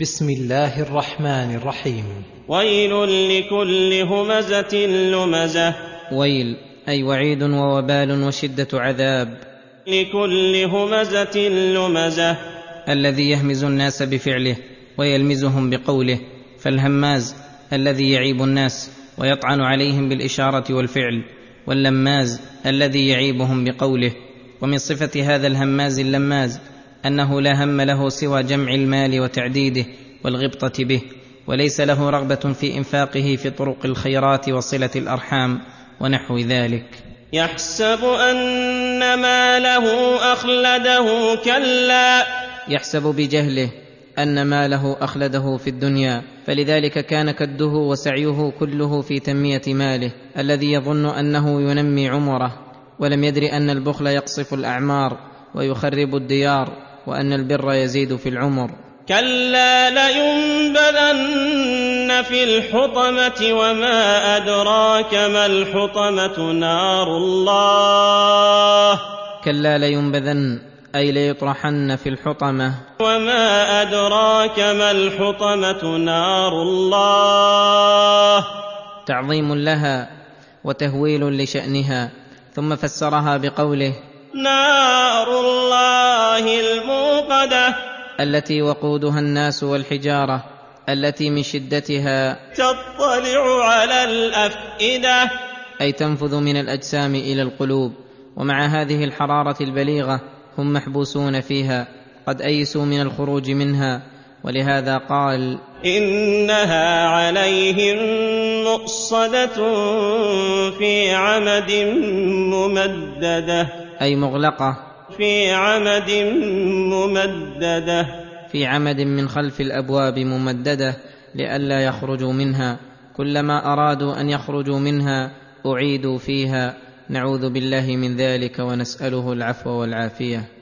بسم الله الرحمن الرحيم. ويل لكل همزة لمزة. ويل أي وعيد ووبال وشدة عذاب. لكل همزة لمزة. الذي يهمز الناس بفعله ويلمزهم بقوله. فالهماز الذي يعيب الناس ويطعن عليهم بالإشارة والفعل. واللماز الذي يعيبهم بقوله. ومن صفة هذا الهماز اللماز أنه لا هم له سوى جمع المال وتعديده والغبطة به وليس له رغبة في إنفاقه في طرق الخيرات وصلة الأرحام ونحو ذلك. يحسب أن ماله أخلده كلا. يحسب بجهله أن ماله أخلده في الدنيا فلذلك كان كده وسعيه كله في تنمية ماله الذي يظن أنه ينمي عمره ولم يدر أن البخل يقصف الأعمار ويخرب الديار وأن البر يزيد في العمر. كلا لينبذن في الحطمه وما ادراك ما الحطمه نار الله. كلا لينبذن أي ليطرحن في الحطمة. وما ادراك ما الحطمه نار الله. تعظيم لها وتهويل لشأنها ثم فسرها بقوله. نار الله الموقده التي وقودها الناس والحجارة التي من شدتها تطلع على الأفئدة. أي تنفذ من الأجسام إلى القلوب. ومع هذه الحرارة البليغة هم محبوسون فيها قد أيسوا من الخروج منها. ولهذا قال إنها عليهم مؤصدة في عمد ممددة. أي مغلقة في عمد ممددة. في عمد من خلف الأبواب ممددة لئلا يخرجوا منها. كلما أرادوا أن يخرجوا منها أعيدوا فيها. نعوذ بالله من ذلك ونسأله العفو والعافية.